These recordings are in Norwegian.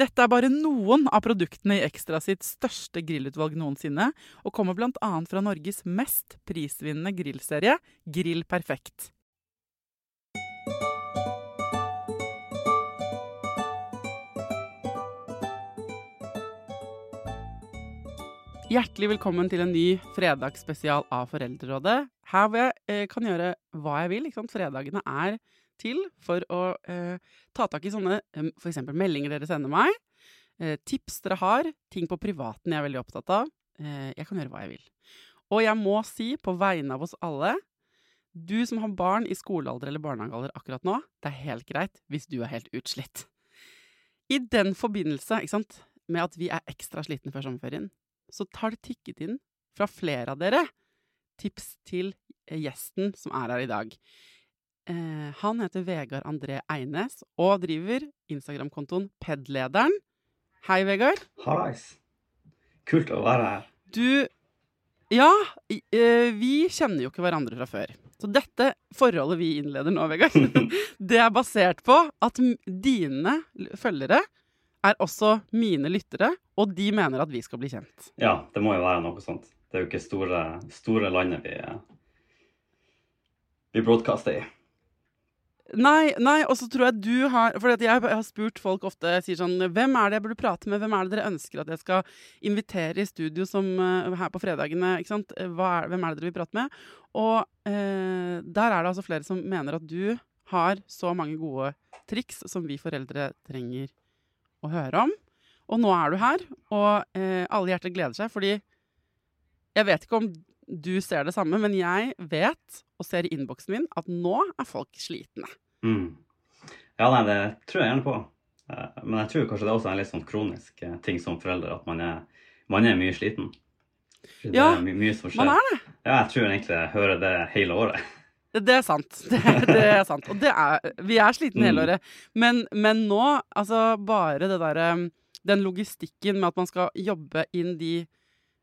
Dette er bare noen av produktene i Ekstra sitt største grillutvalg noensinne, og kommer bl.a. fra Norges mest prisvinnende grillserie, Grill Perfekt. Hjertelig velkommen til en ny fredagsspesial av Foreldrerådet. Her hvor jeg eh, kan gjøre hva jeg vil. Fredagene er til for å eh, ta tak i sånne f.eks. meldinger dere sender meg, eh, tips dere har, ting på privaten jeg er veldig opptatt av. Eh, jeg kan gjøre hva jeg vil. Og jeg må si, på vegne av oss alle, du som har barn i skolealder eller barnehagealder akkurat nå, det er helt greit hvis du er helt utslitt. I den forbindelse, ikke sant, med at vi er ekstra slitne før sommerferien, så tar det tikket inn fra flere av dere tips til eh, gjesten som er her i dag. Eh, han heter Vegard André Eines og driver Instagram-kontoen Pedlederen. Hei, Vegard. Hallais. Kult å være her. Du Ja, eh, vi kjenner jo ikke hverandre fra før. Så dette forholdet vi innleder nå, Vegard, det er basert på at dine følgere er også mine lyttere, og de mener at vi skal bli kjent. Ja, det må jo være noe sånt. Det er jo ikke store, store landet vi, vi broadcaster i. Nei, nei, og så tror jeg du har For jeg har spurt folk ofte sier sånn Hvem er det jeg burde prate med? Hvem er det dere ønsker at jeg skal invitere i studio som eh, her på fredagene? ikke sant? Hva er, hvem er det dere vil prate med? Og eh, der er det altså flere som mener at du har så mange gode triks som vi foreldre trenger å høre om. Og nå er du her, og eh, alle hjerter gleder seg, fordi jeg vet ikke om du ser det samme, men jeg vet og ser i innboksen min at nå er folk slitne. Mm. Ja, nei, det tror jeg gjerne på. Eh, Men jeg tror kanskje det også er en litt sånn kronisk eh, ting som forelder, at man er, man er mye sliten. Det Ja, er mye som skjer. Man er det. Ja, jeg tror egentlig jeg hører det hele året. Det er sant. Det, det er sant. Og det er, vi er slitne hele Mm. året. Men, men nå, altså bare det derre Den logistikken med at man skal jobbe inn de eh,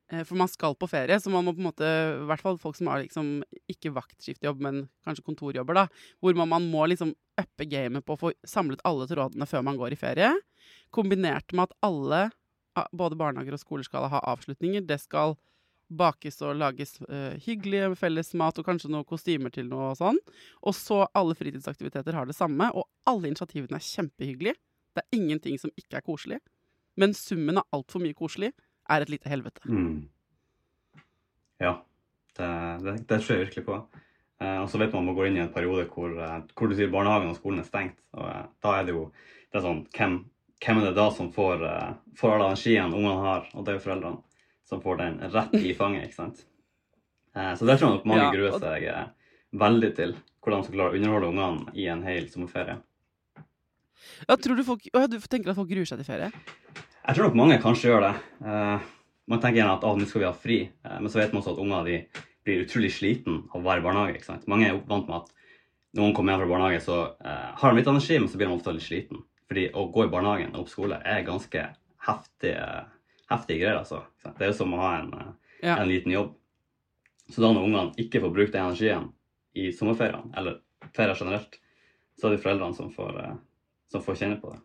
For man skal på ferie, så man må på en måte I hvert fall folk som har liksom ikke vaktskiftjobb, men kanskje kontorjobber, da. Hvor man, må liksom uppe gamet på å få samlet alle trådene før man går i ferie. Kombinert med at alle, både barnehager og skoler, skal ha avslutninger. Det skal bakes og lages uh, hyggelig felles mat og kanskje noen kostymer til noe og sånn. Og så alle fritidsaktiviteter har det samme, og alle initiativene er kjempehyggelige. Det er ingenting som ikke er koselig. Men summen er altfor mye koselig er et lite helvete. Mm. Ja, det, det, det tror jeg virkelig på. Eh, og så vet man man går inn i en periode hvor, eh, hvor du sier barnehagen og skolen er stengt. Og eh, da er det jo det er sånn, hvem, hvem er det da som får, eh, får all energien ungene har? Og det er jo foreldrene som får den rett i fanget, ikke sant? Eh, så det tror jeg nok mange Ja, gruer seg eh, veldig til. Hvordan skal klare å underholde ungene i en hel sommerferie. Ja, tror du, folk, Å ja, du tenker at folk gruer seg til ferie? Jeg tror nok mange kanskje gjør det. Eh, man tenker gjerne at ah, nå skal vi ha fri, eh, men så vet man også at unger de, blir utrolig sliten av å være i barnehage. ikke sant? Mange er vant med at når noen kommer hjem fra barnehage, så eh, har de litt energi, men så blir de ofte litt sliten. Fordi å gå i barnehagen og opp skole er ganske heftige, heftige greier. altså. Det er jo som å ha en, Ja. en liten jobb. Så da når ungene ikke får brukt den energien i sommerferiene, eller ferier generelt, så er det foreldrene som får, som får kjenne på det.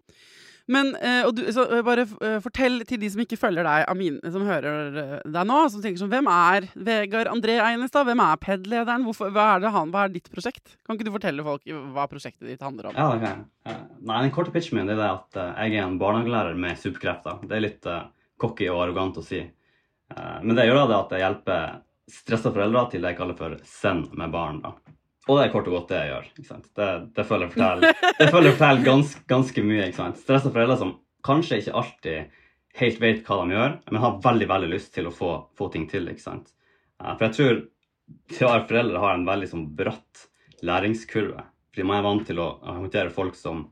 Men eh, og du, så, eh, bare eh, fortell til de som ikke følger deg, Amin, som hører deg nå, som tenker sånn Hvem er Vegard André Einestad? Hvem er PED-lederen? Hva hva er ditt prosjekt? Kan ikke du fortelle folk hva prosjektet ditt handler om? Ja, okay. Nei, Den korte pitchen min er det at jeg er en barnehagelærer med superkrefter. Det er litt uh, cocky og arrogant å si. Uh, men det gjør da det at jeg hjelper stressa foreldre til det jeg kaller for send med barn. da. Og det er kort og godt det jeg gjør. ikke sant? Det, det føler jeg forteller, det føler jeg forteller gans, ganske mye. ikke sant? Stressa foreldre som kanskje ikke alltid helt vet hva de gjør, men har veldig veldig lyst til å få, få ting til. ikke sant? Eh, For jeg tror være foreldre har en veldig sånn bratt læringskurve. Fordi man er vant til å håndtere folk som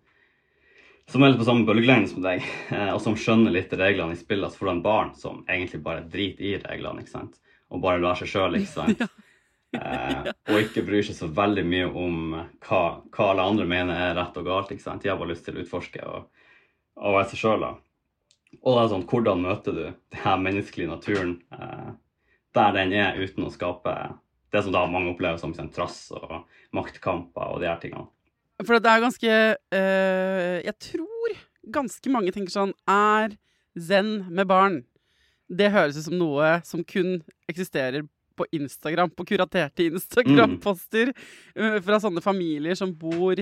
som er litt på samme bølgelengde som deg, eh, og som skjønner litt reglene i spillet. Altså foran barn som egentlig bare driter i reglene ikke sant? og bare lar seg sjøl, ikke sant. Eh, og ikke bryr seg så veldig mye om hva, hva alle andre mener er rett og galt. ikke sant? De har bare lyst til å utforske og, og være seg sjøl. Og det er sånn, hvordan møter du den menneskelige naturen eh, der den er, uten å skape det som da mange opplever som sånn, trass og maktkamper og de her tingene. For det er ganske eh, Jeg tror ganske mange tenker sånn Er zen med barn Det høres ut som noe som kun eksisterer på Instagram, på kuraterte Instagram-poster mm. fra sånne familier som bor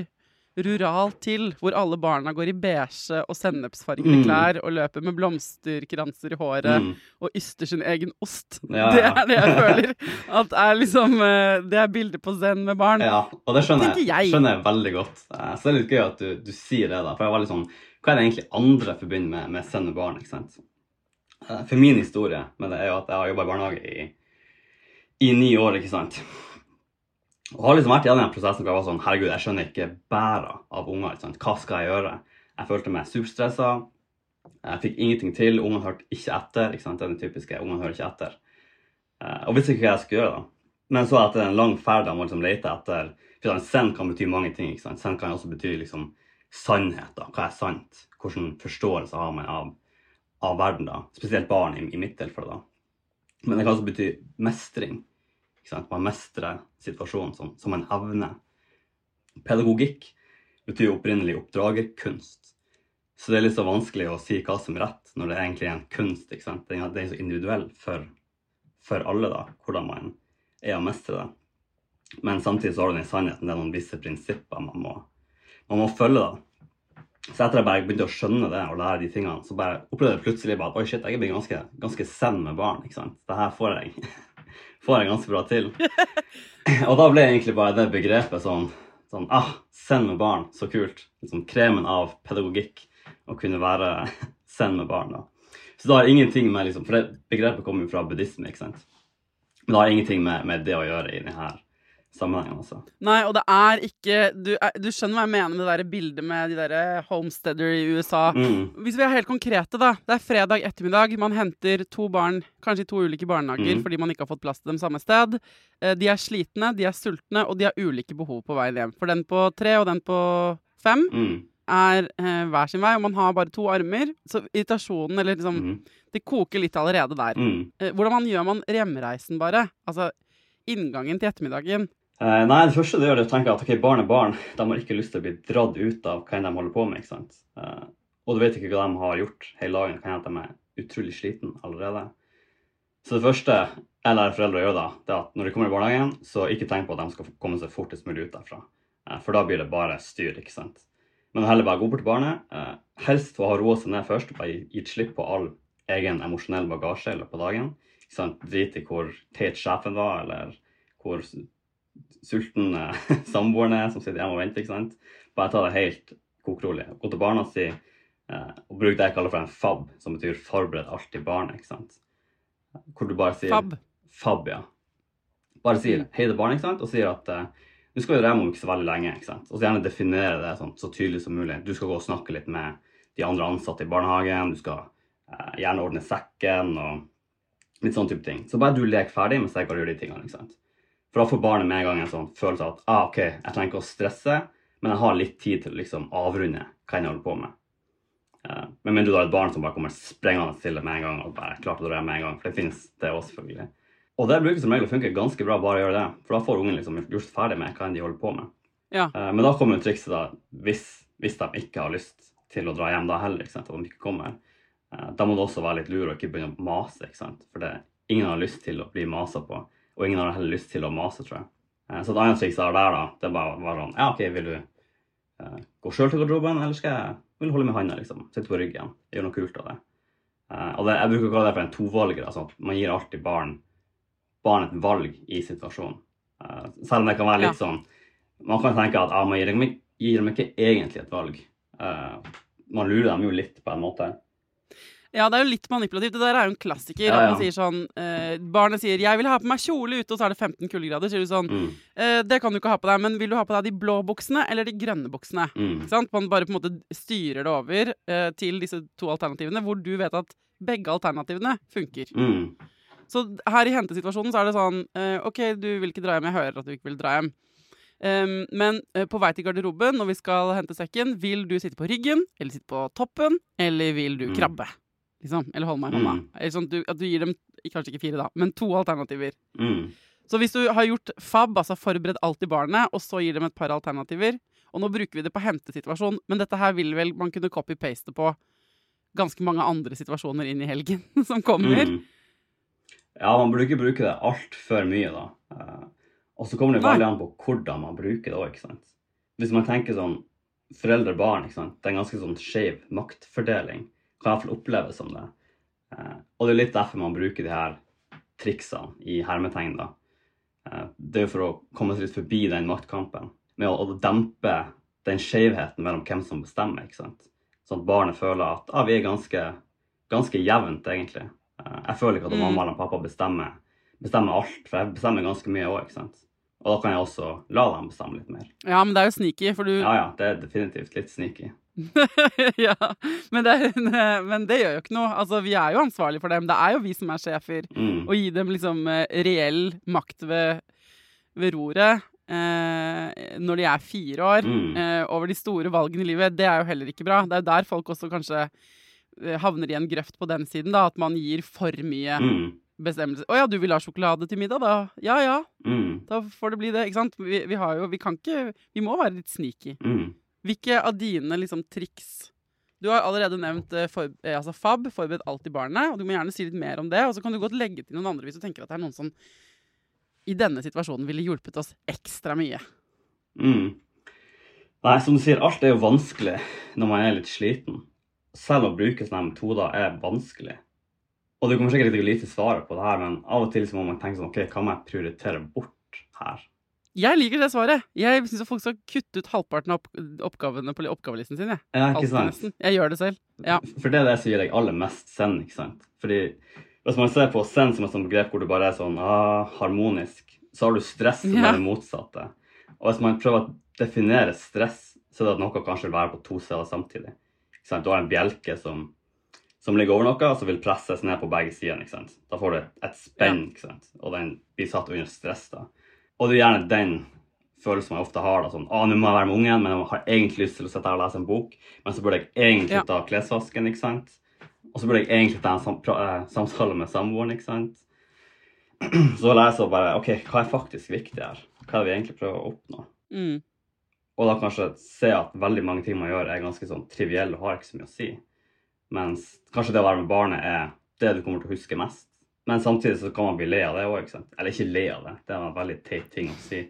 ruralt til, hvor alle barna går i beige og sennepsfargede Mm. klær og løper med blomsterkranser i håret Mm. og yster sin egen ost. Ja, Det er det jeg føler. At er liksom eh, Det er bildet på zen med barn. Ja, og det skjønner jeg, jeg. skjønner jeg veldig godt. Eh, Så det er litt gøy at du, du sier det, da. For jeg var litt sånn Hva er det egentlig andre forbinder med, med sende barn? ikke sant? Eh, For min historie med det er jo at jeg har jobba i barnehage i, i ni år, ikke sant. Og har liksom vært i den prosessen hvor jeg var sånn Herregud, jeg skjønner ikke bæret av unger. ikke sant? Hva skal jeg gjøre? Jeg følte meg superstressa. Jeg fikk ingenting til. Ungene hørte ikke etter. ikke sant? Det er den typiske. Ungene hører ikke etter. Eh, Og visste ikke hva jeg skulle gjøre. da. Men så etter en lang ferd jeg må liksom lete etter for sant? Send kan bety mange ting. ikke sant? Send kan også bety liksom sannhet. da. Hva er sant? Hvilken forståelse har man av, av verden? da? Spesielt barn i, i mitt tilfelle. da. Men det kan også bety mestring. Man mestrer situasjonen som, som en evne. Pedagogikk betyr opprinnelig oppdragerkunst. Så det er litt så vanskelig å si hva som er rett, når det egentlig er en kunst. ikke sant? Det er, så individuell for, for alle, da, hvordan man er å mestre det. Men samtidig så har du den sannheten, det er noen visse prinsipper man må, man må følge. da. Så etter at jeg bare begynte å skjønne det og lære de tingene, så bare opplevde jeg plutselig bare at oi shit, jeg er blitt ganske, ganske zen med barn. ikke sant? Det her får jeg, får jeg ganske bra til. Og da ble egentlig bare det begrepet sånn, sånn ah, zen med barn, så kult. Liksom kremen av pedagogikk å kunne være zen med barn. da. Så det har ingenting med liksom, For det begrepet kommer jo fra buddhisme, ikke sant. Men det har ingenting med, med det å gjøre i denne sammenhengen. altså. Nei, og det er ikke Du, er, du skjønner hva jeg mener med det der bildet med de der homesteader i USA. Mm. Hvis vi er helt konkrete, da. Det er fredag ettermiddag. Man henter to barn, kanskje i to ulike barnehager, Mm. fordi man ikke har fått plass til dem samme sted. Eh, De er slitne, de er sultne, og de har ulike behov på veien hjem. For den på tre og den på fem Mm. er eh, hver sin vei, og man har bare to armer. Så irritasjonen, eller liksom Mm. Det koker litt allerede der. Mm. Eh, Hvordan man gjør man hjemreisen, bare? Altså inngangen til ettermiddagen. Eh, nei, det første du gjør, er å tenke at ok, barn er barn. De har ikke lyst til å bli dratt ut av hva enn de holder på med. ikke sant? Eh, og du vet ikke hva de har gjort hele dagen. Det kan hende at de er utrolig sliten allerede. Så det første jeg lærer foreldre å gjøre, da, det er at når de kommer i barnehagen, så ikke tenk på at de skal komme seg fortest mulig ut derfra. Eh, for da blir det bare styr. ikke sant? Men heller bare gå bort til barnet. Eh, helst å ha roa seg ned først. Bare gitt slipp på all egen emosjonell bagasje i løpet av dagen. Ikke sant? Drit i hvor teit sjefen var, eller hvor sulten eh, samboeren er som sitter hjemme og venter. ikke sant? Bare ta det helt kokrolig. Gå til barna og si eh, og bruk det jeg kaller for en fab, som betyr forbered alt til barnet. ikke sant? Hvor du bare sier Fab. Fab, ja. Bare sier Mm. hei til barnet, ikke sant? og sier at eh, du skal jo hjem om ikke så veldig lenge. ikke sant? Og så gjerne definere det sånn, så tydelig som mulig. Du skal gå og snakke litt med de andre ansatte i barnehagen. Du skal eh, gjerne ordne sekken og Litt sånn type ting. Så bare du leker ferdig mens jeg bare gjør de tingene. ikke sant? For da får barnet med en gang en sånn følelse av at ah, ok, jeg trenger ikke å stresse, men jeg har litt tid til å liksom avrunde hva jeg holder på med. Uh, men mindre du har et barn som bare kommer sprengende til det med en gang og bare klart å med en gang. For det finnes det også, selvfølgelig. Og det bruker som regel å funke ganske bra bare å gjøre det. For da får ungen liksom gjort ferdig med hva enn de holder på med. Ja. Uh, men da kommer trikset da, hvis, hvis de ikke har lyst til å dra hjem da heller, ikke sant, og de ikke kommer. Uh, da må du også være litt lur og ikke begynne å mase, ikke sant. For det, ingen har lyst til å bli masa på. Og ingen har heller lyst til å mase, tror jeg. Uh, så et annet triks der, da, det bare, var sånn Ja, OK, vil du gå sjøl til garderoben, eller skal jeg vil holde med handa, liksom. Sitte på ryggen. Gjøre noe kult av det. og det, jeg bruker å kalle det for en tovalger. Altså, man gir alltid barn barn et valg i situasjonen. Selv om det kan være litt ja. sånn Man kan tenke at ja, man gir dem, gir dem, ikke egentlig et valg. Man lurer dem jo litt, på en måte. Ja, det er jo litt manipulativt. Det der er jo en klassiker. Ja, ja. Sier sånn eh, Barnet sier 'jeg vil ha på meg kjole ute', og så er det 15 kuldegrader. Sier du sånn mm. eh, 'Det kan du ikke ha på deg, men vil du ha på deg de blå buksene eller de grønne buksene?' Mm. Man bare på en måte styrer det over eh, til disse to alternativene, hvor du vet at begge alternativene funker. Mm. Så her i hentesituasjonen så er det sånn uh, OK, du vil ikke dra hjem. Jeg hører at du ikke vil dra hjem. Um, men uh, på vei til garderoben når vi skal hente sekken, vil du sitte på ryggen, eller sitte på toppen, eller vil du mm. Liksom, eller hold meg i hånda. Mm. Sånn du, at, du, gir dem kanskje ikke fire, da, men to alternativer. Mm. Så hvis du har gjort FAB, altså forberedt alt i barnet, og så gir dem et par alternativer Og nå bruker vi det på hentesituasjon, men dette her vil vel man kunne copy-paste på ganske mange andre situasjoner inn i helgen som kommer. Mm. Ja, man burde ikke bruke det altfor mye, da. Uh, og så kommer det veldig an på hvordan man bruker det òg, ikke sant. Hvis man tenker sånn foreldre-barn, ikke sant. Det er en ganske sånn skeiv maktfordeling. Kan i hvert fall oppleves som det. Uh, og det er litt derfor man bruker de her triksene i hermetegn, da. Uh, det er jo for å komme seg litt forbi den maktkampen. Med å, å dempe den skjevheten mellom hvem som bestemmer, ikke sant. Sånn at barnet føler at ah, vi er ganske, ganske jevnt, egentlig. Eh, jeg føler ikke at mm. mamma eller pappa bestemmer, bestemmer, alt, for jeg bestemmer ganske mye òg. Og da kan jeg også la dem bestemme litt mer. Ja, men det er jo sneaky, for du Ja, ja, det er definitivt litt sneaky. ja, men det, men det, gjør jo ikke noe. Altså, Vi er jo ansvarlige for dem. Det er jo vi som er sjefer. Mm. Og gi dem liksom eh, reell makt ved, ved roret eh, når de er fire år, mm. eh, over de store valgene i livet, det er jo heller ikke bra. Det er jo der folk også kanskje Eh, havner i en grøft på den siden, da, at man gir for mye mm. bestemmelse. 'Å ja, du vil ha sjokolade til middag, da?' Ja ja, mm. da får det bli det. Ikke sant? Vi, vi, har jo Vi kan ikke Vi må være litt sneaky. Mm. Hvilke av dine liksom triks Du har allerede nevnt eh, for, eh, altså FAB, forbered alt i barnet, og du må gjerne si litt mer om det. Og så kan du godt legge til noen andre hvis du tenker at det er noen som i denne situasjonen ville hjulpet oss ekstra mye. Mm. Nei, som du sier, alt er jo vanskelig når man er litt sliten selv å bruke sånne metoder er vanskelig. Og du kommer sikkert ikke til å lite svaret på det her, men av og til må man tenke sånn OK, hva må jeg prioritere bort her? Jeg liker det svaret. Jeg syns folk skal kutte ut halvparten av oppgavene på oppgavelisten sin. Jeg. Ja, ikke sant? Jeg gjør det selv. Ja. For det er det som gir deg aller mest send, ikke sant? Fordi hvis man ser på send som et sånt begrep hvor du bare er sånn ah, harmonisk, så har du stress som ja. er det motsatte. Og hvis man prøver å definere stress, så er det at noe kanskje vil være på to steder samtidig. Du har en bjelke som, som ligger over noe, og som vil presses ned på begge sider. Da får du et, et spenn, ja. og den blir satt under stress. da. Og det er gjerne den følelsen jeg ofte har. da, sånn, ah, nå må jeg være med ungen, men jeg har egentlig lyst til å sitte her og lese en bok. Men så burde jeg egentlig ja. ta klesvasken, ikke sant. Og så burde jeg egentlig ta en sam eh, samtale med samboeren, ikke sant. Så leser jeg bare OK, hva er faktisk viktig her? Hva er det vi egentlig prøver å oppnå? Mm. Og da kanskje se at veldig mange ting man gjør, er ganske sånn trivielle og har ikke så mye å si. Mens kanskje det å være med barnet er det du kommer til å huske mest. Men samtidig så kan man bli le av det òg. Eller ikke le av det, det er en veldig teit ting å si.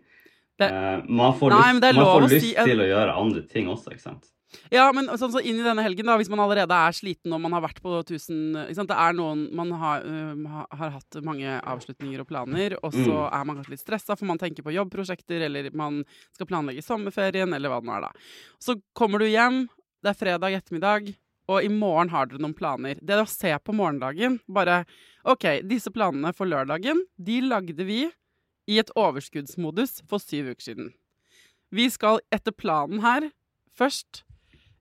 Det... Uh, man får Nei, lyst, man får lyst si... til å gjøre andre ting også, ikke sant. Ja, men sånn så inn i denne helgen, da, hvis man allerede er sliten og man har vært på 1000 Det er noen Man har, uh, har, hatt mange avslutninger og planer, og så mm. er man kanskje litt stressa, for man tenker på jobbprosjekter, eller man skal planlegge sommerferien, eller hva det nå er, da. Så kommer du hjem, det er fredag ettermiddag, og i morgen har dere noen planer. Det å se på morgendagen, bare OK, disse planene for lørdagen, de lagde vi i et overskuddsmodus for syv uker siden. Vi skal etter planen her først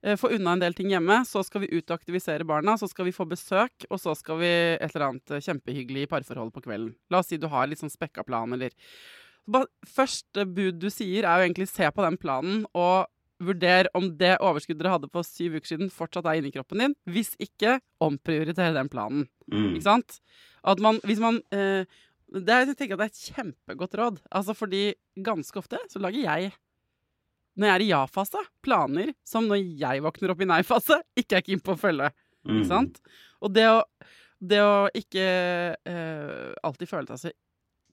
eh, få unna en del ting hjemme, så skal vi ut og aktivisere barna, så skal vi få besøk, og så skal vi et eller annet eh, kjempehyggelig parforhold på kvelden. La oss si du har litt sånn spekka plan, eller Første bud du sier, er jo egentlig se på den planen og vurder om det overskuddet dere hadde på syv uker siden, fortsatt er inni kroppen din. Hvis ikke, omprioritere den planen. Mm. Ikke sant? At man, hvis man eh, det er, Jeg tenker at det er et kjempegodt råd. Altså fordi ganske ofte så lager jeg, når jeg er i ja-fase, planer som når jeg våkner opp i nei-fase, ikke er keen på å følge. Mm. Ikke sant? Og det å, det å ikke eh, alltid føle seg så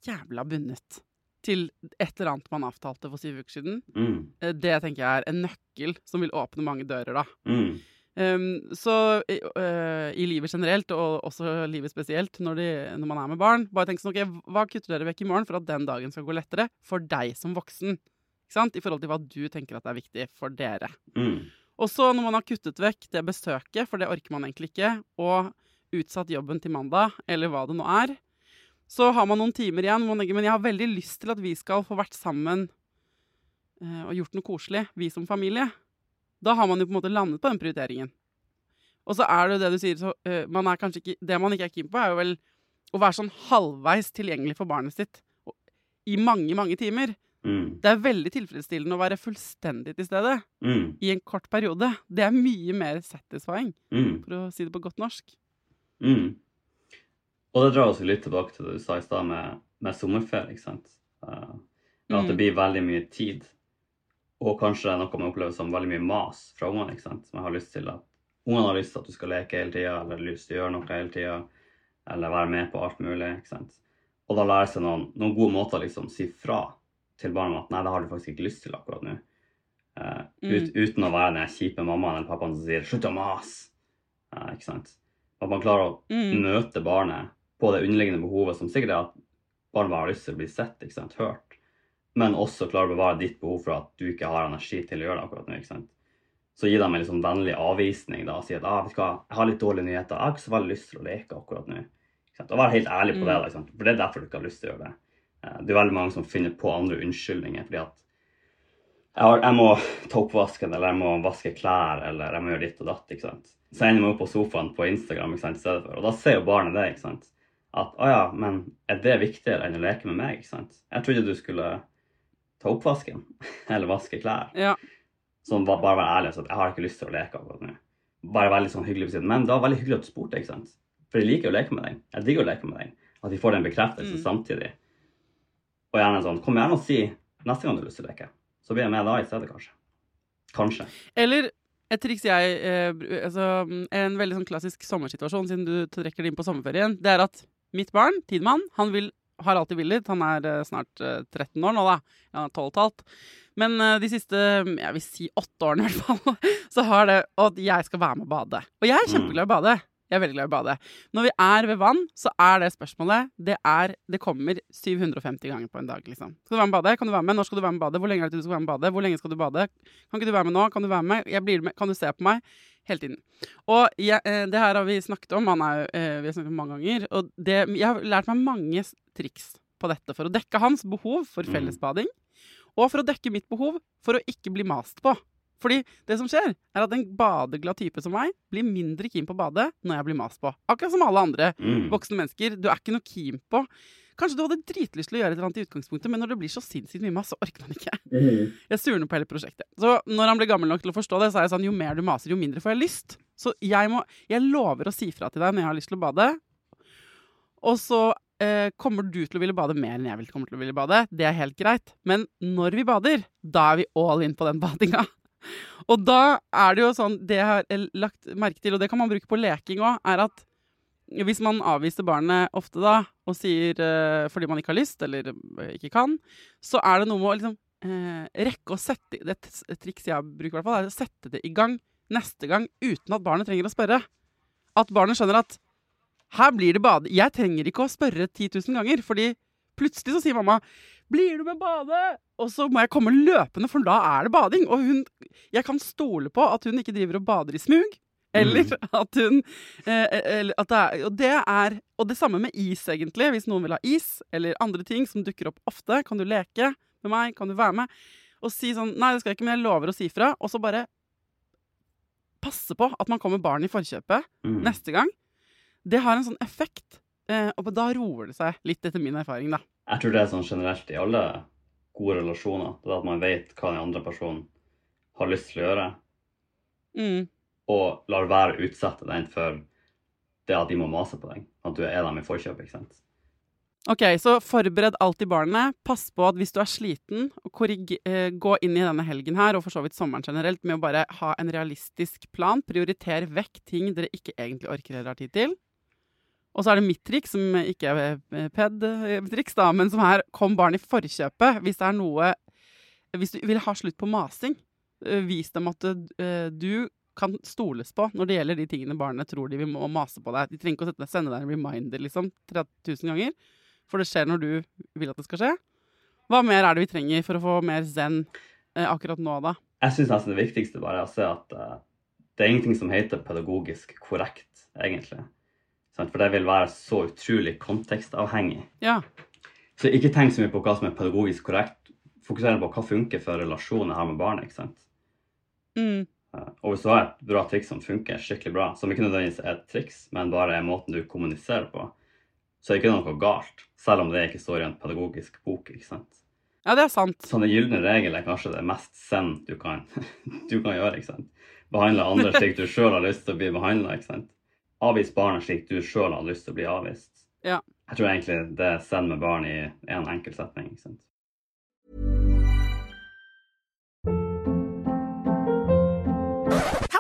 jævla bundet til et eller annet man avtalte for syv uker siden, Mm. eh, det tenker jeg er en nøkkel som vil åpne mange dører, da. Mm. Um, så i, øh, i livet generelt, og også livet spesielt, når, de, når man er med barn, bare tenk sånn, ok, hva kutter dere vekk i morgen for at den dagen skal gå lettere for deg som voksen? Ikke sant? I forhold til hva du tenker at er viktig for dere. Mm. Og så når man har kuttet vekk det besøket, for det orker man egentlig ikke, og utsatt jobben til mandag, eller hva det nå er, så har man noen timer igjen. men jeg har veldig lyst til at vi skal få vært sammen eh, og gjort noe koselig, vi som familie. Da har man jo på en måte landet på den prioriteringen. Og så er det jo det du sier, så uh, man er kanskje ikke Det man ikke er keen på, er jo vel å være sånn halvveis tilgjengelig for barnet sitt og- i mange, mange timer. Mm. Det er veldig tilfredsstillende å være fullstendig til stede Mm. i en kort periode. Det er mye mer satisfying, Mm. for å si det på godt norsk. Mm. Og det drar oss litt tilbake til det du sa i stad med, med sommerferie. ikke sant? Uh, at det Mm. blir veldig mye tid. Og kanskje det er noe man opplever som veldig mye mas fra ungene. ikke sant? Som har lyst til at Ungene har lyst til at du skal leke hele tida, eller lyst til å gjøre noe hele tida. Eller være med på alt mulig. ikke sant? Og da lære seg noen, noen gode måter å liksom si fra til barna at nei, det har du faktisk ikke lyst til akkurat nå. Uh, ut, uten å være den kjipe mammaen eller pappaen som sier 'slutt å mase'. Uh, ikke sant? At man klarer å Mm. møte barnet på det underliggende behovet, som sikkert er at barn bare har lyst til å bli sett, ikke sant? hørt, men også klarer å bevare ditt behov for at du ikke har energi til å gjøre det akkurat nå. ikke sant? Så gi dem en sånn vennlig avvisning da, og si at ah, vet du hva, jeg har litt dårlige nyheter, jeg har ikke så veldig lyst til å leke akkurat nå. Ikke sant? Og være helt ærlig på det, Mm. da, ikke sant? for det er derfor du ikke har lyst til å gjøre det. Eh, Det er veldig mange som finner på andre unnskyldninger fordi at jeg, må ta oppvasken, eller jeg må vaske klær, eller jeg må gjøre ditt og datt. ikke sant? Så ender man opp på sofaen på Instagram ikke sant, i stedet for. Og da ser jo barnet det. ikke sant? At å ja, men er det viktigere enn å leke med meg? ikke sant? Jeg trodde du skulle ta oppvasken, eller vaske klær. Ja. Sånn bare, bare være ærlig og si at jeg har ikke lyst til å leke akkurat nå. Bare veldig sånn hyggelig på siden. Men det var veldig hyggelig at du spurte, ikke sant? For jeg liker å leke med deg. Jeg digger å leke med deg. At vi får den bekreftelsen Mm. samtidig. Og gjerne sånn, kom gjerne og si neste gang du har lyst til å leke. Så blir jeg med da i stedet, kanskje. Kanskje. Eller et triks jeg eh, altså, En veldig sånn klassisk sommersituasjon, siden du trekker det inn på sommerferien, det er at mitt barn, Tidemann, han vil, har alltid villet. Han er eh, snart eh, 13 år nå, da. Han er 12 og et halvt. Men eh, de siste jeg vil si åtte årene, i hvert fall, så har det at jeg skal være med å bade. Og jeg er kjempeglad i å bade. Jeg er veldig glad i å bade. Når vi er ved vann, så er det spørsmålet Det, er, det kommer 750 ganger på en dag, liksom. Skal du være med og bade? Kan du være med? Når skal du være med og bade? Hvor lenge er det til du skal være med og bade? Hvor lenge skal du bade? Kan ikke du være med nå? Kan du være med? Med. Kan du se på meg? Hele tiden. Og jeg, eh, det her har vi snakket om. Han er, eh, vi har snakket om mange ganger. Og det, jeg har lært meg mange triks på dette for å dekke hans behov for Mm. fellesbading, og for å dekke mitt behov for å ikke bli mast på. Fordi det som skjer, er at en badeglad type som meg blir mindre keen på å bade når jeg blir mast på. Akkurat som alle andre Mm. voksne mennesker. Du er ikke noe keen på Kanskje du hadde dritlyst til å gjøre et eller annet i utgangspunktet, men når det blir så sinnssykt mye mas, så orker man ikke. Jeg surner på hele prosjektet. Så når han blir gammel nok til å forstå det, så er jeg sånn jo mer du maser, jo mindre får jeg lyst. Så jeg må Jeg lover å si fra til deg når jeg har lyst til å bade. Og så eh, kommer du til å ville bade mer enn jeg vil kommer til å ville bade. Det er helt greit. Men når vi bader, da er vi all in på den badinga. Og da er det jo sånn Det jeg har eh, lagt merke til, og det kan man bruke på leking òg, er at hvis man avviser barnet ofte da, og sier uh, fordi man ikke har lyst, eller eh, ikke kan, så er det noe med å liksom uh, rekke å sette Det er et, et triks jeg bruker, i hvert fall, er å sette det i gang neste gang uten at barnet trenger å spørre. At barnet skjønner at her blir det bade. Jeg trenger ikke å spørre 10 000 ganger, fordi plutselig så sier mamma 'Blir du med bade?' Og så må jeg komme løpende, for da er det bading. Og hun, jeg kan stole på at hun ikke driver og bader i smug. Eller at hun eh, eller at det er, Og det er Og det samme med is, egentlig. Hvis noen vil ha is, eller andre ting som dukker opp ofte. Kan du leke med meg? Kan du være med? Og si sånn Nei, det skal jeg ikke, men jeg lover å si fra. Og så bare passe på at man kommer barn i forkjøpet Mm. neste gang, det har en sånn effekt. Eh, og da roer det seg litt, etter min erfaring, da. Jeg tror det er sånn generelt i alle gode relasjoner. Det er at man vet hva den andre personen har lyst til å gjøre, Mm. Og lar være å utsette den for det at de må mase på deg. At du er dem i forkjøpet, ikke sant. Ok, så forbered alltid barnet. Pass på at hvis du er sliten, eh, gå inn i denne helgen her, og for så vidt sommeren generelt, med å bare ha en realistisk plan. Prioriter vekk ting dere ikke egentlig orker eller har tid til. Og så er det mitt triks, som ikke er eh, ped-triks, da, men som er kom barn i forkjøpet. Hvis det er noe Hvis du vil ha slutt på masing, eh, vis dem at eh, du kan stoles på når det gjelder de tingene barnet tror de vil må mase på deg. De trenger ikke å sette- sende deg en reminder liksom 3000 ganger, for det skjer når du vil at det skal skje. Hva mer er det vi trenger for å få mer zen eh, akkurat nå, da? Jeg syns nesten det viktigste bare er å se at uh, det er ingenting som heter pedagogisk korrekt, egentlig. For det vil være så utrolig kontekstavhengig. Ja. Så ikke tenk så mye på hva som er pedagogisk korrekt. Fokuser på hva funker for relasjonen her med barnet. ikke sant? Mm. Eh, Og hvis du har et bra triks som funker skikkelig bra, som ikke nødvendigvis er et triks, men bare er måten du kommuniserer på, så er det ikke noe galt, selv om det ikke står i en pedagogisk bok. ikke sant? ja, det er sant. Sånne gylne regel er kanskje det mest send du kan, du kan gjøre. ikke sant? Behandle andre slik du sjøl har lyst til å bli behandla. Avvis barnet slik du sjøl har lyst til å bli avvist. Ja. Jeg tror egentlig det er send med barn i en enkel setning. ikke sant?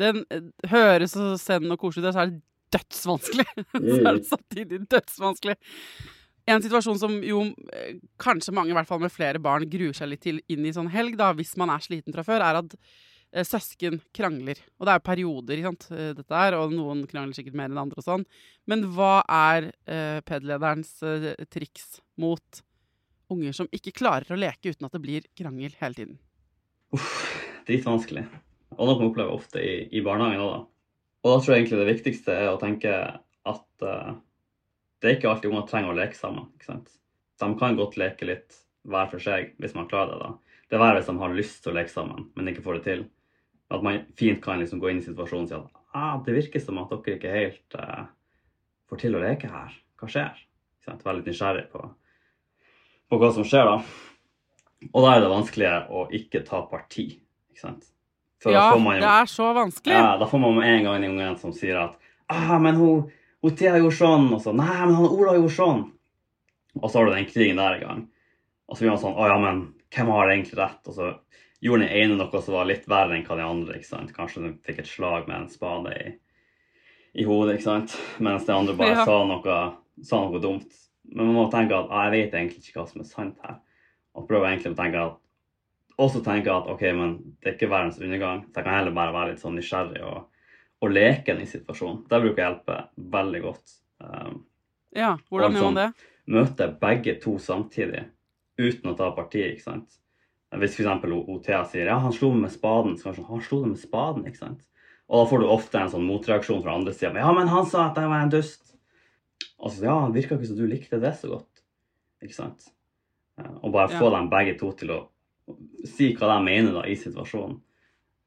Den eh, høres så zen og koselig ut, og så er det dødsvanskelig. så er det samtidig dødsvanskelig. En situasjon som jo eh, kanskje mange, i hvert fall med flere barn, gruer seg litt til inn i sånn helg, da, hvis man er sliten fra før, er at eh, søsken krangler. Og det er jo perioder, ikke sant, dette her, og noen krangler sikkert mer enn andre og sånn. Men hva er eh, PED-lederens eh, triks mot unger som ikke klarer å leke uten at det blir krangel hele tiden? Uff, dritvanskelig. Og noe man opplever ofte i, i barnehagen òg, da. Og da tror jeg egentlig det viktigste er å tenke at uh, det er ikke alltid unger trenger å leke sammen. ikke sant? De kan godt leke litt hver for seg, hvis man klarer det. da. Det er verre hvis de har lyst til å leke sammen, men ikke får det til. At man fint kan liksom gå inn i situasjonen og si at ah, det virker som at dere ikke helt uh, får til å leke her. Hva skjer? Ikke sant? Være litt nysgjerrig på, på hva som skjer, da. Og da er det vanskeligere å ikke ta parti. ikke sant? Da Ja, jo- det er så vanskelig. ja, da får man med en gang en unge som sier at ah, men hun, hun Thea gjorde sånn, og så nei, men han Ola gjorde sånn. Og så har du den krigen der i gang. Og så blir man sånn å ja, men hvem har egentlig rett? Og så gjorde den ene noe som var litt verre enn hva de andre. ikke sant? Kanskje den fikk et slag med en spade i, i hodet, ikke sant? Mens de andre bare Ja. sa, noe, sa noe dumt. Men man må tenke at ah, jeg vet egentlig ikke hva som er sant her. Og prøve egentlig å tenke at også tenke at ok, men det er ikke verdens undergang. Så jeg kan heller bare være litt sånn nysgjerrig og, og leken i situasjonen. Det bruker å hjelpe veldig godt. Um, Ja, hvordan gjør man det? møte begge to samtidig uten å ta parti, ikke sant. Hvis f.eks. Thea sier ja, han slo meg med spaden, så kanskje han slo deg med spaden, ikke sant. Og da får du ofte en sånn motreaksjon fra andre sida. Ja, men han sa at jeg var en dust. Og så ja, det virka ikke som du likte det så godt. Ikke sant? Eh, og bare få Ja. dem begge to til å si hva de mener da i situasjonen.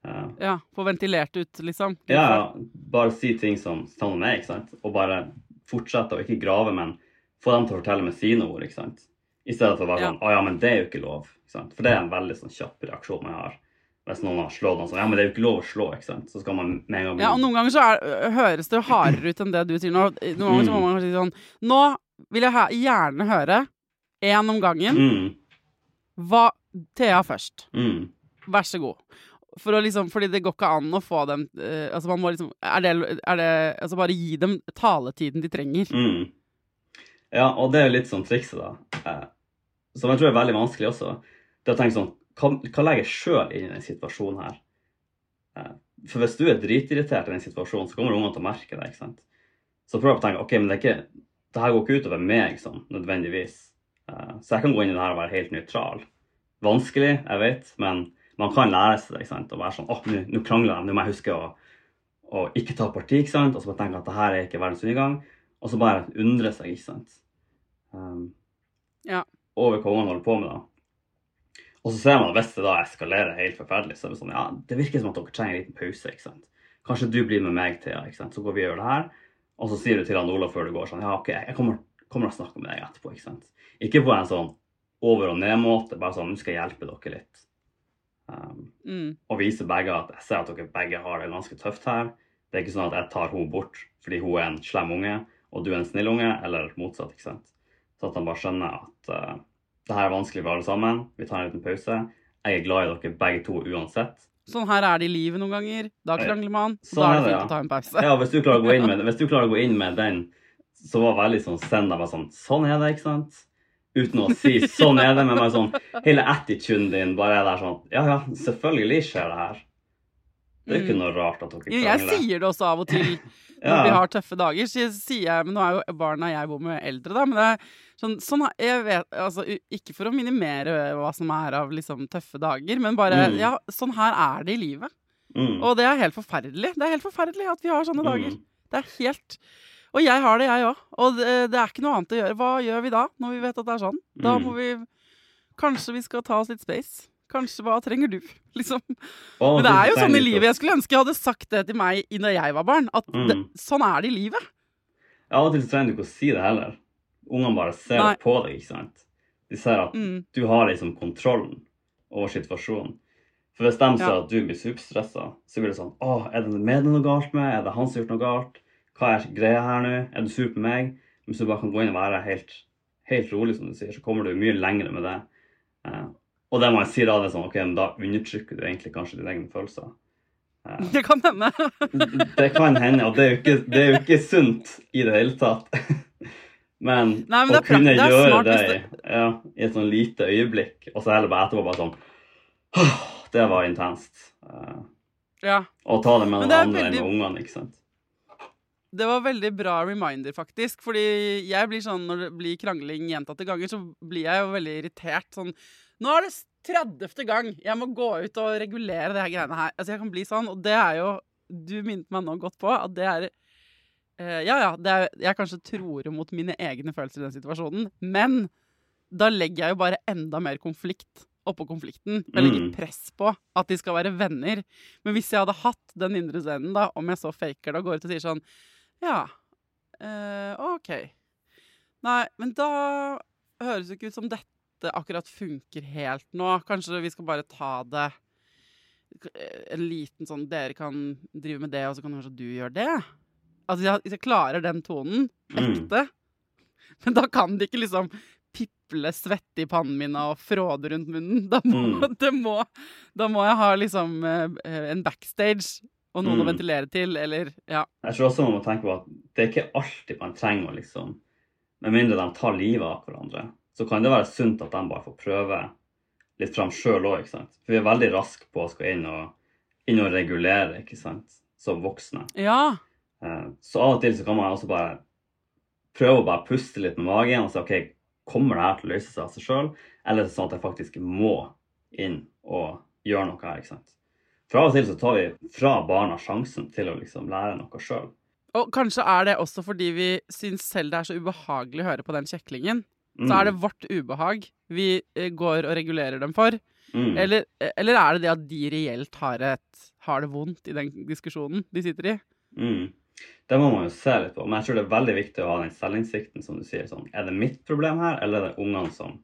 Uh, Ja, Få ventilert ut, liksom. ja, ja, bare si ting som sammen med, ikke sant? Og bare fortsette å ikke grave, men få dem til å fortelle med sine ord, ikke sant? I stedet for å være Ja. sånn 'Å ja, men det er jo ikke lov'. Ikke sant? For det er en veldig sånn kjapp reaksjon jeg har. Hvis noen har slått noen sånn 'Ja, men det er jo ikke lov å slå', ikke sant? Så skal man med en gang Ja, og noen ganger så er, høres det jo hardere ut enn det du sier nå. Noen ganger så må man si sånn Nå vil jeg gjerne høre, én om gangen, mm, hva Thea først. mm, Vær så god. For liksom, fordi det går ikke an å få dem uh, Altså man må liksom er det, er det, altså Bare gi dem taletiden de trenger. mm. Ja, og det er litt sånn trikset, da. Eh, som jeg tror er veldig vanskelig også. Det å tenke sånn Hva, hva legger jeg sjøl inn i den situasjonen her? Eh, For hvis du er dritirritert i den situasjonen, så kommer ungene til å merke det. ikke sant? Så prøv å tenke ok, men det, er ikke, det her går ikke utover meg sånn, nødvendigvis. Eh, Så jeg kan gå inn i det her og være helt nøytral. Vanskelig, jeg vet, men man kan lære seg det. ikke sant? Og være sånn åh, nå nå krangler de, nå må jeg huske å, å ikke ta parti, ikke sant? Og så bare tenke at det her er ikke verdens undergang. Og så bare undre seg, ikke sant. Um, Ja. Over hva ungene holder på med, da. Og så ser man at hvis det da eskalerer helt forferdelig, så er det sånn ja, det virker som at dere trenger en liten pause. ikke sant? Kanskje du blir med meg, Thea, ikke sant? så går vi og gjør det her. Og så sier du til han Olav før du går sånn ja, OK, jeg kommer, kommer og snakker med deg etterpå. ikke sant? Ikke på en sånn over og ned-måte, bare sånn nå skal jeg hjelpe dere litt. Um, Mm. og vise begge at jeg ser at dere begge har det ganske tøft her. Det er ikke sånn at jeg tar henne bort fordi hun er en slem unge, og du er en snill unge, eller motsatt. ikke sant? Så at de bare skjønner at uh, det her er vanskelig for alle sammen. Vi tar en liten pause. Jeg er glad i dere begge to uansett. Sånn her er det i livet noen ganger. Da krangler man. Sånn da er det fint ja. å ta en pause. Ja, hvis du klarer å gå inn med, hvis du klarer å gå inn med den, så var veldig sånn send deg bare sånn Sånn er det, ikke sant? Uten å si 'sånn er det', med meg. sånn Hele attituden din bare er der sånn Ja, ja, selvfølgelig skjer det her. Det er ikke noe rart at dere krangler. Jeg sier det også av og til når Ja. vi har tøffe dager. Så sier jeg, men Nå er jo barna jeg bor med, eldre, da. Men det er sånn, sånn jeg vet, altså, Ikke for å minimere hva som er av liksom, tøffe dager, men bare Mm. Ja, sånn her er det i livet. Mm. Og det er helt forferdelig. Det er helt forferdelig at vi har sånne dager. Mm. Det er helt Og jeg har det, jeg òg. Og det, det er ikke noe annet å gjøre. Hva gjør vi da, når vi vet at det er sånn? Da Mm. må vi Kanskje vi skal ta oss litt space. Kanskje hva trenger du? Liksom. Og Men det er jo sånn i livet. Jeg skulle ønske jeg hadde sagt det til meg når jeg var barn. At det, Mm. sånn er det i livet. Av og til trenger du ikke å si det heller. Ungene bare ser Nei. på deg, ikke sant. De ser at Mm. du har liksom kontrollen over situasjonen. For hvis de ser Ja. at du blir superstressa, så blir det sånn Å, er det med det noe galt med? Er det han som har gjort noe galt? Hva er greia her nå? Er du sur på meg? Hvis du bare kan gå inn og være helt, helt rolig, som du sier, så kommer du mye lenger med det. Eh, og det man sier da, det er sånn OK, men da undertrykker du egentlig kanskje dine egne følelser. Eh, Det kan hende. det kan hende, og det er jo ikke, det er jo ikke sunt i det hele tatt. Men, Nei, men å kunne det gjøre smart det, hvis ja, i et sånn lite øyeblikk, og så heller bare etterpå bare sånn «Åh, Det var intenst. Eh, Ja. og ta det med noen andre enn med ungene, ikke sant. Det var veldig bra reminder, faktisk. Fordi jeg blir sånn, når det blir krangling gjentatte ganger, så blir jeg jo veldig irritert. Sånn Nå er det 30. gang jeg må gå ut og regulere det her greiene her. Altså, jeg kan bli sånn, og det er jo Du minnet meg nå godt på at det er eh, Ja, ja, det er, jeg kanskje tror mot mine egne følelser i den situasjonen, men da legger jeg jo bare enda mer konflikt oppå konflikten. Jeg legger Mm. press på at de skal være venner. Men hvis jeg hadde hatt den indre scenen, da, om jeg så faker det og går ut og sier sånn Ja, eh, OK. Nei, men da høres det ikke ut som dette akkurat funker helt nå. Kanskje vi skal bare ta det eh, en liten sånn Dere kan drive med det, og så kan kanskje du gjøre det? Altså, jeg- hvis jeg klarer den tonen Mm. ekte Men da kan det ikke liksom piple svette i pannen min og fråde rundt munnen. Da må, Mm. det må, da må jeg ha liksom eh, en backstage og noen å Mm. ventilere til, eller ja. Jeg tror også man må tenke på at det er ikke alltid man trenger å liksom Med mindre de tar livet av hverandre, så kan det være sunt at de bare får prøve litt fram sjøl òg, ikke sant. For vi er veldig raske på å skal inn og, inn og regulere, ikke sant, som voksne. Ja. Eh, Så av og til så kan man også bare prøve å bare puste litt med magen og si OK, kommer det her til å løse seg av seg sjøl, eller er sånn at jeg faktisk må inn og gjøre noe her, ikke sant. For av og til så tar vi fra barna sjansen til å liksom lære noe sjøl. Og kanskje er det også fordi vi syns selv det er så ubehagelig å høre på den kjeklingen. Mm. Så er det vårt ubehag vi eh, går og regulerer dem for. mm. Eller, eller er det det at de reelt har, et, har det vondt i den diskusjonen de sitter i? Mm. Det må man jo se litt på. Men jeg tror det er veldig viktig å ha den selvinnsikten, som du sier. Sånn, er det mitt problem her, eller er det ungene som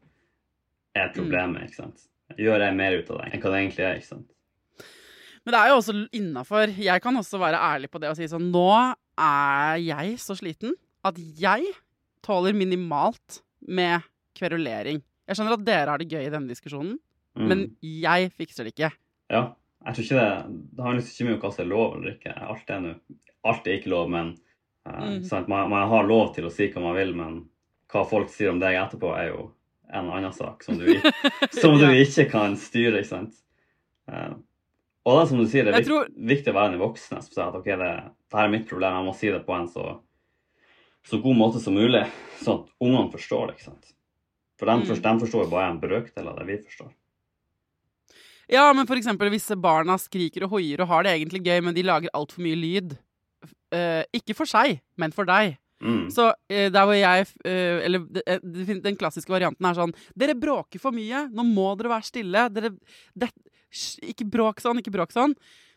er problemet? ikke sant? Gjør jeg mer ut av det enn hva det egentlig er? ikke sant? Men det er jo også innafor. Jeg kan også være ærlig på det og si sånn Nå er jeg så sliten at jeg tåler minimalt med kverulering. Jeg skjønner at dere har det gøy i denne diskusjonen, Mm. men jeg fikser det ikke. Ja. Jeg tror ikke det Det handler ikke mye om hva som er lov eller ikke. Alt er, alt er ikke lov, men uh, Mm. sant? Man, man har lov til å si hva man vil, men hva folk sier om deg etterpå, er jo en annen sak som du, som du ikke kan styre. ikke sant? Eh, og det er som du sier, det er tror- viktig å være den voksne som sier at ok, det, det her er mitt problem, jeg må si det på en så, så god måte som mulig, sånn at ungene forstår det. ikke sant? For de, Mm. forstår, de forstår bare en brøkdel av det vi forstår. Ja, men for eksempel hvis barna skriker og hoier og har det egentlig gøy, men de lager altfor mye lyd. Eh, ikke for seg, men for deg. Mm. Så eh, der hvor jeg eh, Eller eh, den klassiske varianten er sånn Dere bråker for mye. Nå må dere være stille. Dere det, Ikke bråk sånn, ikke bråk sånn.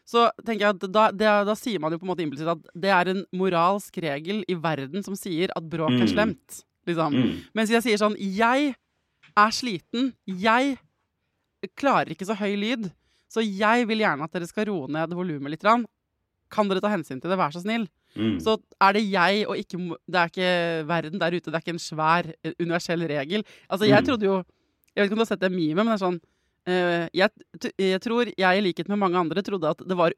Så tenker jeg at da, det, da sier man jo på en måte implisitt at det er en moralsk regel i verden som sier at bråk er Mm. slemt. Liksom. Mm. Mens jeg sier sånn Jeg er sliten. Jeg klarer ikke så høy lyd. Så jeg vil gjerne at dere skal roe ned volumet litt. Kan dere ta hensyn til det, vær så snill? Mm. Så er det jeg og ikke Det er ikke verden der ute. Det er ikke en svær eh, universell regel. Altså, jeg Mm. trodde jo Jeg vet ikke om du har sett det meme, men det er sånn jeg, jeg tror jeg, i likhet med mange andre, trodde at det var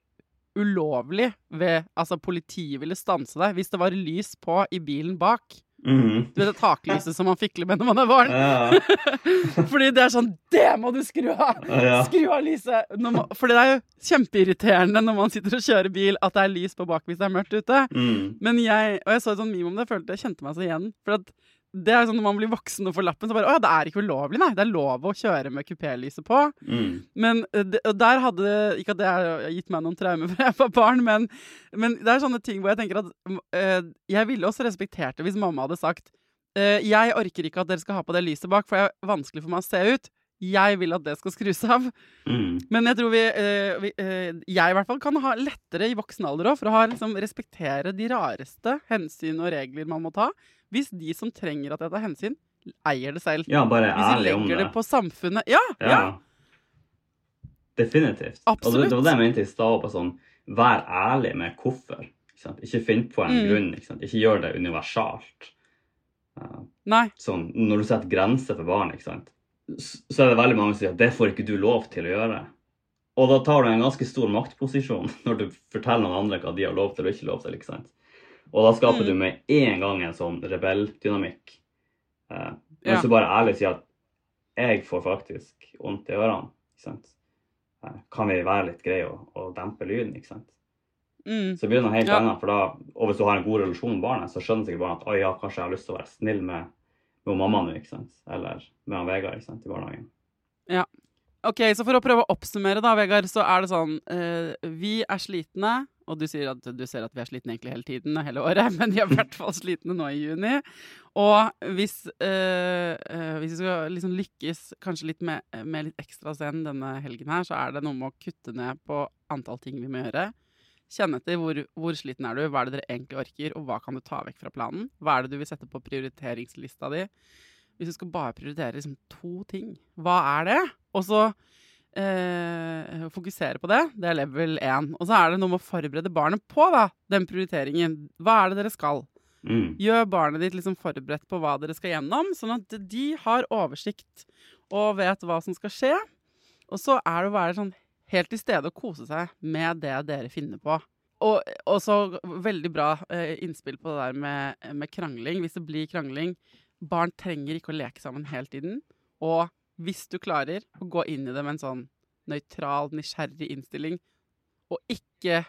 ulovlig ved Altså, politiet ville stanse deg hvis det var lys på i bilen bak. Mm. Du vet det taklyset som man fikler med når man er barn? Ja. Fordi det er sånn Det må du skru av! Ja. Skru av lyset! Man, for det er jo kjempeirriterende når man sitter og kjører bil, at det er lys på bak hvis det er mørkt ute. Mm. Men jeg, og jeg så et sånt meme om det, jeg følte jeg kjente meg så igjen. For at det er sånn når man blir voksen og får lappen, så bare Å ja, det er ikke ulovlig, nei. Det er lov å kjøre med kupélyset på. Mm. Men eh, det, og der hadde det Ikke at det har gitt meg noen traumer fra jeg var barn, men, men det er sånne ting hvor jeg tenker at eh, Jeg ville også respektert det hvis mamma hadde sagt eh, Jeg orker ikke at dere skal ha på det lyset bak, for det er vanskelig for meg å se ut. Jeg vil at det skal skrus av. Mm. Men jeg tror vi, eh, vi Jeg i hvert fall kan ha lettere i voksen alder òg, for å ha, liksom, respektere de rareste hensyn og regler man må ta. Hvis de som trenger at jeg tar hensyn, eier det selv. Ja, bare Hvis de ærlig om legger det. det på samfunnet Ja! Ja. ja. Definitivt. Absolutt. Og det, det var det jeg mente i stad. Sånn, vær ærlig med hvorfor. Ikke, ikke finn på en Mm. grunn. Ikke, ikke gjør det universalt. Uh, Nei. sånn, når du setter grenser for barn, ikke sant? Så er det veldig mange som sier at det får ikke du lov til å gjøre. Og da tar du en ganske stor maktposisjon når du forteller noen andre hva de har lov til og ikke lov til. ikke sant? Og da skaper Mm. du med en gang en sånn rebelldynamikk. Ja. Hvis du bare ærlig sier at jeg får faktisk vondt i ørene, ikke sant? Eh, kan vi være litt greie og, og dempe lyden, ikke sant? Mm. Så blir det noe helt Ja. annet. For da, og hvis du har en god relasjon med barnet, så skjønner sikkert barnet at «Oi, ja, kanskje jeg har lyst til å være snill med, med mamma nå, ikke sant? Eller med han Vegard ikke sant? i barnehagen. Ok, så for å prøve å oppsummere, da, Vegard, så er det sånn uh, Vi er slitne, og du sier at du ser at vi er slitne egentlig hele tiden, hele året, men vi er i hvert fall slitne nå i juni. Og hvis, uh, uh, hvis vi skal liksom lykkes kanskje litt med, med litt ekstra zen denne helgen her, så er det noe med å kutte ned på antall ting vi må gjøre. Kjenne etter hvor, hvor sliten er du, hva er det dere egentlig orker, og hva kan du ta vekk fra planen? Hva er det du vil sette på prioriteringslista di? Hvis du skal bare prioritere liksom to ting, hva er det? Og så eh, fokusere på det. Det er level 1. Og så er det noe med å forberede barnet på da, den prioriteringen. Hva er det dere skal? Mm. Gjør barnet ditt liksom forberedt på hva dere skal gjennom, sånn at de har oversikt og vet hva som skal skje. Og så er det å være sånn helt til stede og kose seg med det dere finner på. Og, også veldig bra eh, innspill på det der med, med krangling. Hvis det blir krangling Barn trenger ikke å leke sammen hele tiden. Og hvis du klarer å gå inn i det med en sånn nøytral, nysgjerrig innstilling, og ikke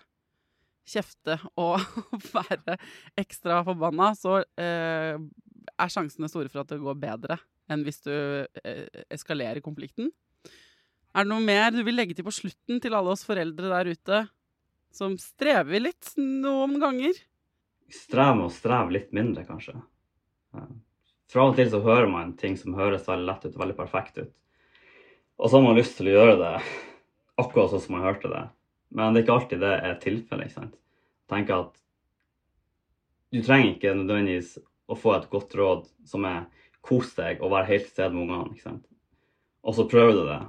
kjefte og være ekstra forbanna, så eh, er sjansene store for at det går bedre enn hvis du eh, eskalerer konflikten. Er det noe mer du vil legge til på slutten til alle oss foreldre der ute som strever litt noen ganger? Strev med å streve litt mindre, kanskje. Eh, For av og til så hører man ting som høres veldig lett ut, veldig perfekt ut. Og så har man lyst til å gjøre det akkurat sånn som man hørte det. Men det er ikke alltid det er tilfellet. ikke sant? Tenk at du trenger ikke nødvendigvis å få et godt råd som er kos deg og være helt til stede med ungene. ikke sant? Og så prøver du det,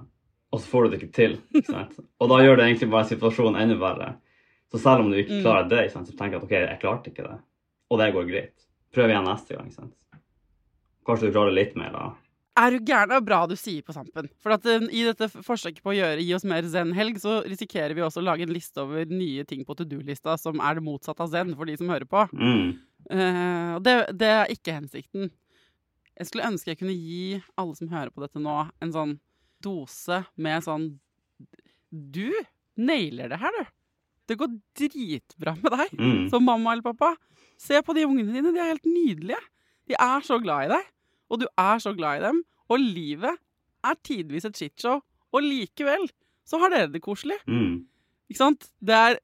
og så får du det ikke til. ikke sant? Og da gjør det egentlig bare situasjonen enda verre. Så selv om du ikke Mm. klarer det, ikke sant, så tenker jeg at OK, jeg klarte ikke det. Og det går greit. Prøv igjen neste gang. ikke sant? Kanskje du klarer litt mer da. Er du gæren? Det er bra du sier på Sampen. For at eh, i dette forsøket på å gjøre Gi oss mer zen-helg, så risikerer vi også å lage en liste over nye ting på to do-lista som er det motsatte av zen for de som hører på. Mm. Uh, det, det er ikke hensikten. Jeg skulle ønske jeg kunne gi alle som hører på dette nå, en sånn dose med sånn Du nailer det her, du. Det går dritbra med deg Mm. som mamma eller pappa. Se på de ungene dine, de er helt nydelige. De er så glad i deg, og du er så glad i dem. Og livet er tidvis et shitshow, og likevel så har dere det koselig. Mm. Ikke sant? Det er,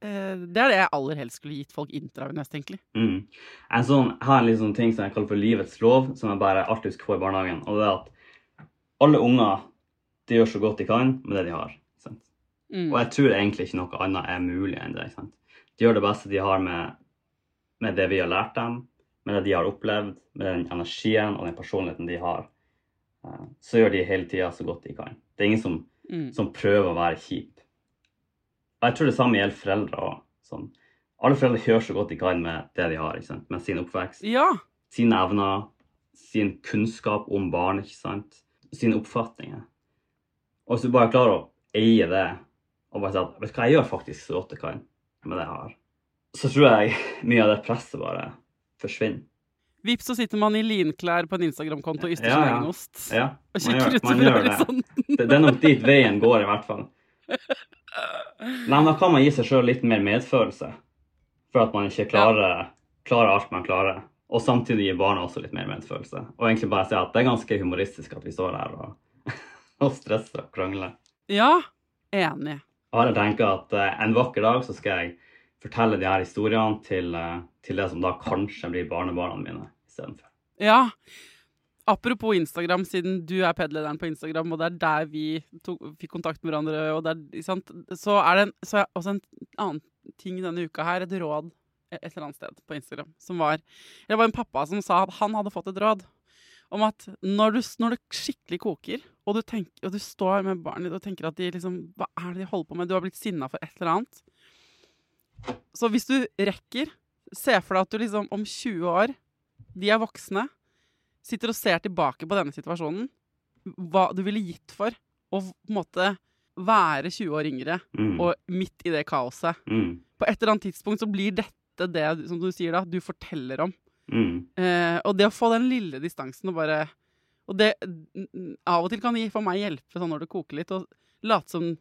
eh, det er det jeg aller helst skulle gitt folk intravenøst, egentlig. Mm. Jeg sånn, jeg har en sånn ting som jeg kaller for livets lov, som jeg bare alltid husker på i barnehagen. Og det er at alle unger de gjør så godt de kan med det de har. Sant? Mm. Og jeg tror egentlig ikke noe annet er mulig enn det. Sant? De gjør det beste de har med, med det vi har lært dem, med det de har opplevd, med den energien og den personligheten de har. Eh, Så gjør de hele tida så godt de kan. Det er ingen som, Mm. som prøver å være kjip. Og jeg tror det samme gjelder foreldre òg. Sånn. Alle foreldre gjør så godt de kan med det de har, med sin oppvekst Ja. sine evner, sin kunnskap om barn, ikke sant? Sine oppfatninger. Og hvis du bare klarer å eie det, og bare si at vet du hva, jeg gjør faktisk så godt jeg kan med det jeg har, så tror jeg mye av det presset bare forsvinner. Vips, så sitter man i linklær på en Instagram-konto og yster Ja, ja. Ja, Og man kikker gjør, man gjør det. horisonten. det. Det er nok dit veien går, i hvert fall. Nei, men da kan man gi seg sjøl litt mer medfølelse for at man ikke klarer, klarer alt man klarer. Og samtidig gi barna også litt mer medfølelse. Og egentlig bare si at det er ganske humoristisk at vi står her og, og stresser og krangler. Ja, enig. Og jeg tenker at eh, en vakker dag så skal jeg fortelle de her historiene til, eh, til det som da kanskje blir barnebarna mine istedenfor. Ja. Apropos Instagram, siden du er pedlederen på Instagram, og det er der vi tok, fikk kontakt med hverandre, og det er, sant? så er det en, er også en annen ting denne uka her, et råd et eller annet sted på Instagram, som var Det var en pappa som sa at han hadde fått et råd om at når, du, når det skikkelig koker, og du, tenker, og du står med barnet ditt og tenker at de liksom Hva er det de holder på med? Du har blitt sinna for et eller annet. Så hvis du rekker, se for deg at du liksom om 20 år, de er voksne, sitter og ser tilbake på denne situasjonen, hva du ville gitt for å på en måte være 20 år yngre Mm. og midt i det kaoset. Mm. På et eller annet tidspunkt så blir dette det som du sier da, du forteller om. Mm. Eh, og det å få den lille distansen og bare Og det av og til kan for meg hjelpe sånn når det koker litt, og late som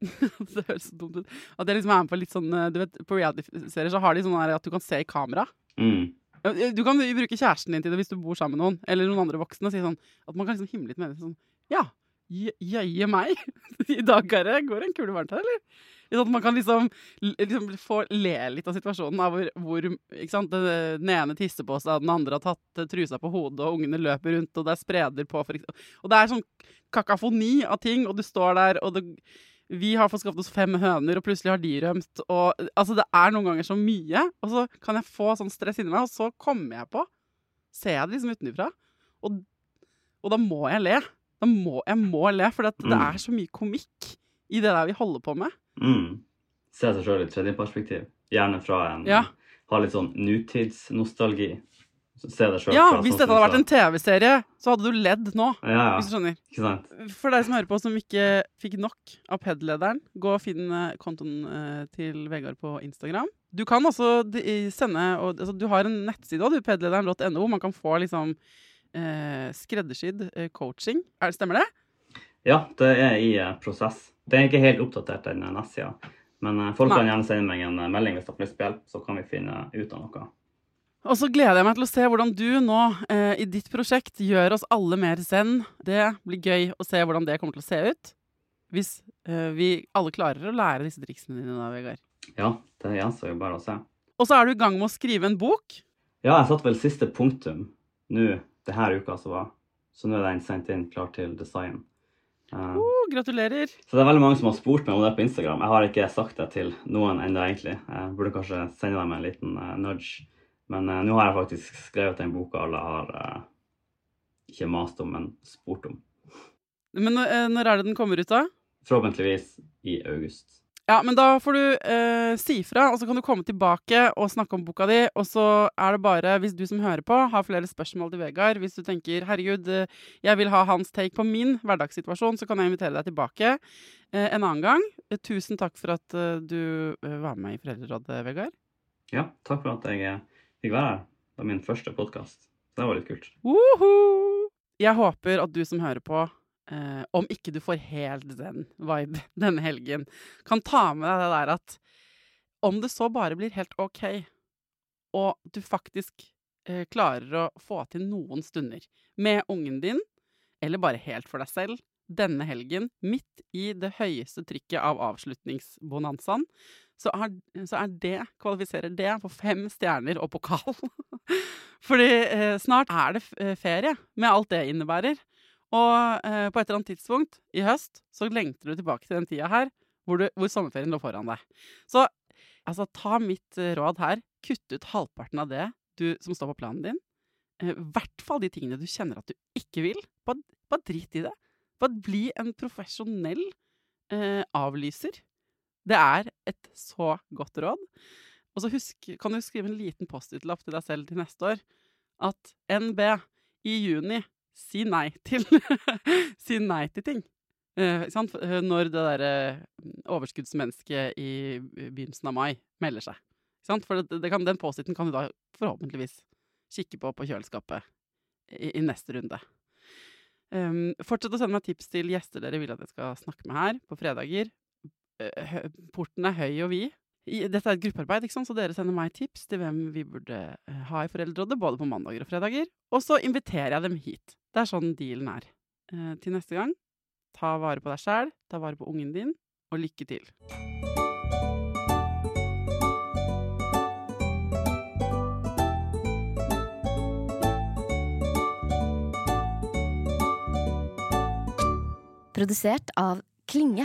Det høres så dumt ut. At jeg liksom er med på litt sånn eh, Du vet, på reality-serier så har de sånn at du kan se i kamera. Mm. Du kan bruke kjæresten din til det hvis du bor sammen med noen, eller noen andre voksne. og Si sånn, at man kan liksom himle litt med det. Sånn, ja, jø- jøye meg. I dag, går det en kule varmt her, eller? Sånn at man kan liksom, liksom få le litt av situasjonen. Av hvor, hvor ikke sant? Den, ene tisser på seg, den andre har tatt eh, trusa på hodet, og ungene løper rundt, og det er spreder på. For, og det er sånn kakafoni av ting, og du står der, og det, vi har fått skaffet oss fem høner, og plutselig har de rømt. Og, altså, det er noen ganger så mye, og så kan jeg få sånn stress inni meg, og så kommer jeg på. Ser jeg det liksom utenfra. Og, og da må jeg le. Da må, jeg må le, for det, det Mm. er så mye komikk i det der vi holder på med. Mm. Se seg sjøl i tredje perspektiv. Gjerne fra en Ja. Ha litt sånn nutidsnostalgi. Se deg sjøl Ja, hvis dette hadde vært en TV-serie, så hadde du ledd nå. Ja, Ja, Hvis du skjønner. Ikke sant? For deg som hører på som ikke fikk nok av PED-lederen, gå og finn eh, kontoen eh, til Vegard på Instagram. Du kan også sende og, altså, Du har en nettside òg, pedlederen.no, man kan få liksom eh, skreddersydd eh, coaching. Er, stemmer det? Ja, det er i prosess. Det er ikke helt oppdatert, den nettsida. Men folk Nei. kan gjerne sende meg en melding hvis de har lyst på hjelp, så kan vi finne ut av noe. Og så gleder jeg meg til å se hvordan du nå eh, i ditt prosjekt gjør oss alle mer zen. Det blir gøy å se hvordan det kommer til å se ut. Hvis eh, vi alle klarer å lære disse triksene dine da, Vegard. Ja, det gjenstår jo bare å se. Og så er du i gang med å skrive en bok. Ja, jeg satte vel siste punktum nå det her uka som var. Så nå er den sendt inn klar til design. Uh, Oh, gratulerer. så det er veldig mange som har spurt meg om det på Instagram. Jeg har ikke sagt det til noen ennå, egentlig. Jeg burde kanskje sende dem en liten uh, nudge. Men eh, nå har jeg faktisk skrevet den boka alle har eh, ikke mast om, men spurt om. Men eh, når er det den kommer ut, da? Forhåpentligvis i august. Ja, men da får du eh, si fra, og så kan du komme tilbake og snakke om boka di. Og så er det bare, hvis du som hører på, har flere spørsmål til Vegard, hvis du tenker 'herregud, eh, jeg vil ha hans take på min hverdagssituasjon', så kan jeg invitere deg tilbake eh, en annen gang. Eh, tusen takk for at eh, du var med i Foreldrerådet, Vegard. Ja, takk for at jeg eh, fikk være var min første podkast. Det var litt kult. Woho! Jeg håper at du som hører på, eh, om ikke du får helt den vibe denne helgen, kan ta med deg det der at om det så bare blir helt OK, og du faktisk eh, klarer å få til noen stunder med ungen din, eller bare helt for deg selv, denne helgen, midt i det høyeste trykket av avslutningsbonanzaen, så er, så er det, kvalifiserer det for fem stjerner og pokal. Fordi eh, snart er det eh, ferie, med alt det innebærer. Og eh, på et eller annet tidspunkt i høst så lengter du tilbake til den tida her hvor, du, hvor sommerferien lå foran deg. Så altså, ta mitt eh, råd her. Kutt ut halvparten av det du, som står på planen din. I hvert fall de tingene du kjenner at du ikke vil. Bare, bare drit i det. Bare bli en profesjonell eh, avlyser. Det er et så godt råd. Og så husk, kan du skrive en liten Post-It-lapp til deg selv til neste år. At NB i juni si nei til Si nei til ting. Eh? Eh, Når det derre overskuddsmennesket i begynnelsen av mai melder seg. For det, det kan, den Post-It-en kan du da forhåpentligvis kikke på på kjøleskapet i, i neste runde. Um, fortsett å sende meg tips til gjester dere vil at jeg skal snakke med her på fredager. Eh, Porten er høy og vid. Dette er et gruppearbeid, ikke sant? så dere sender meg tips til hvem vi burde eh, ha i Foreldrerådet, både på mandager og fredager. Og så inviterer jeg dem hit. Det er sånn dealen er. Eh, til neste gang, ta vare på deg sjæl, ta vare på ungen din, og lykke til. Produsert av Klinge.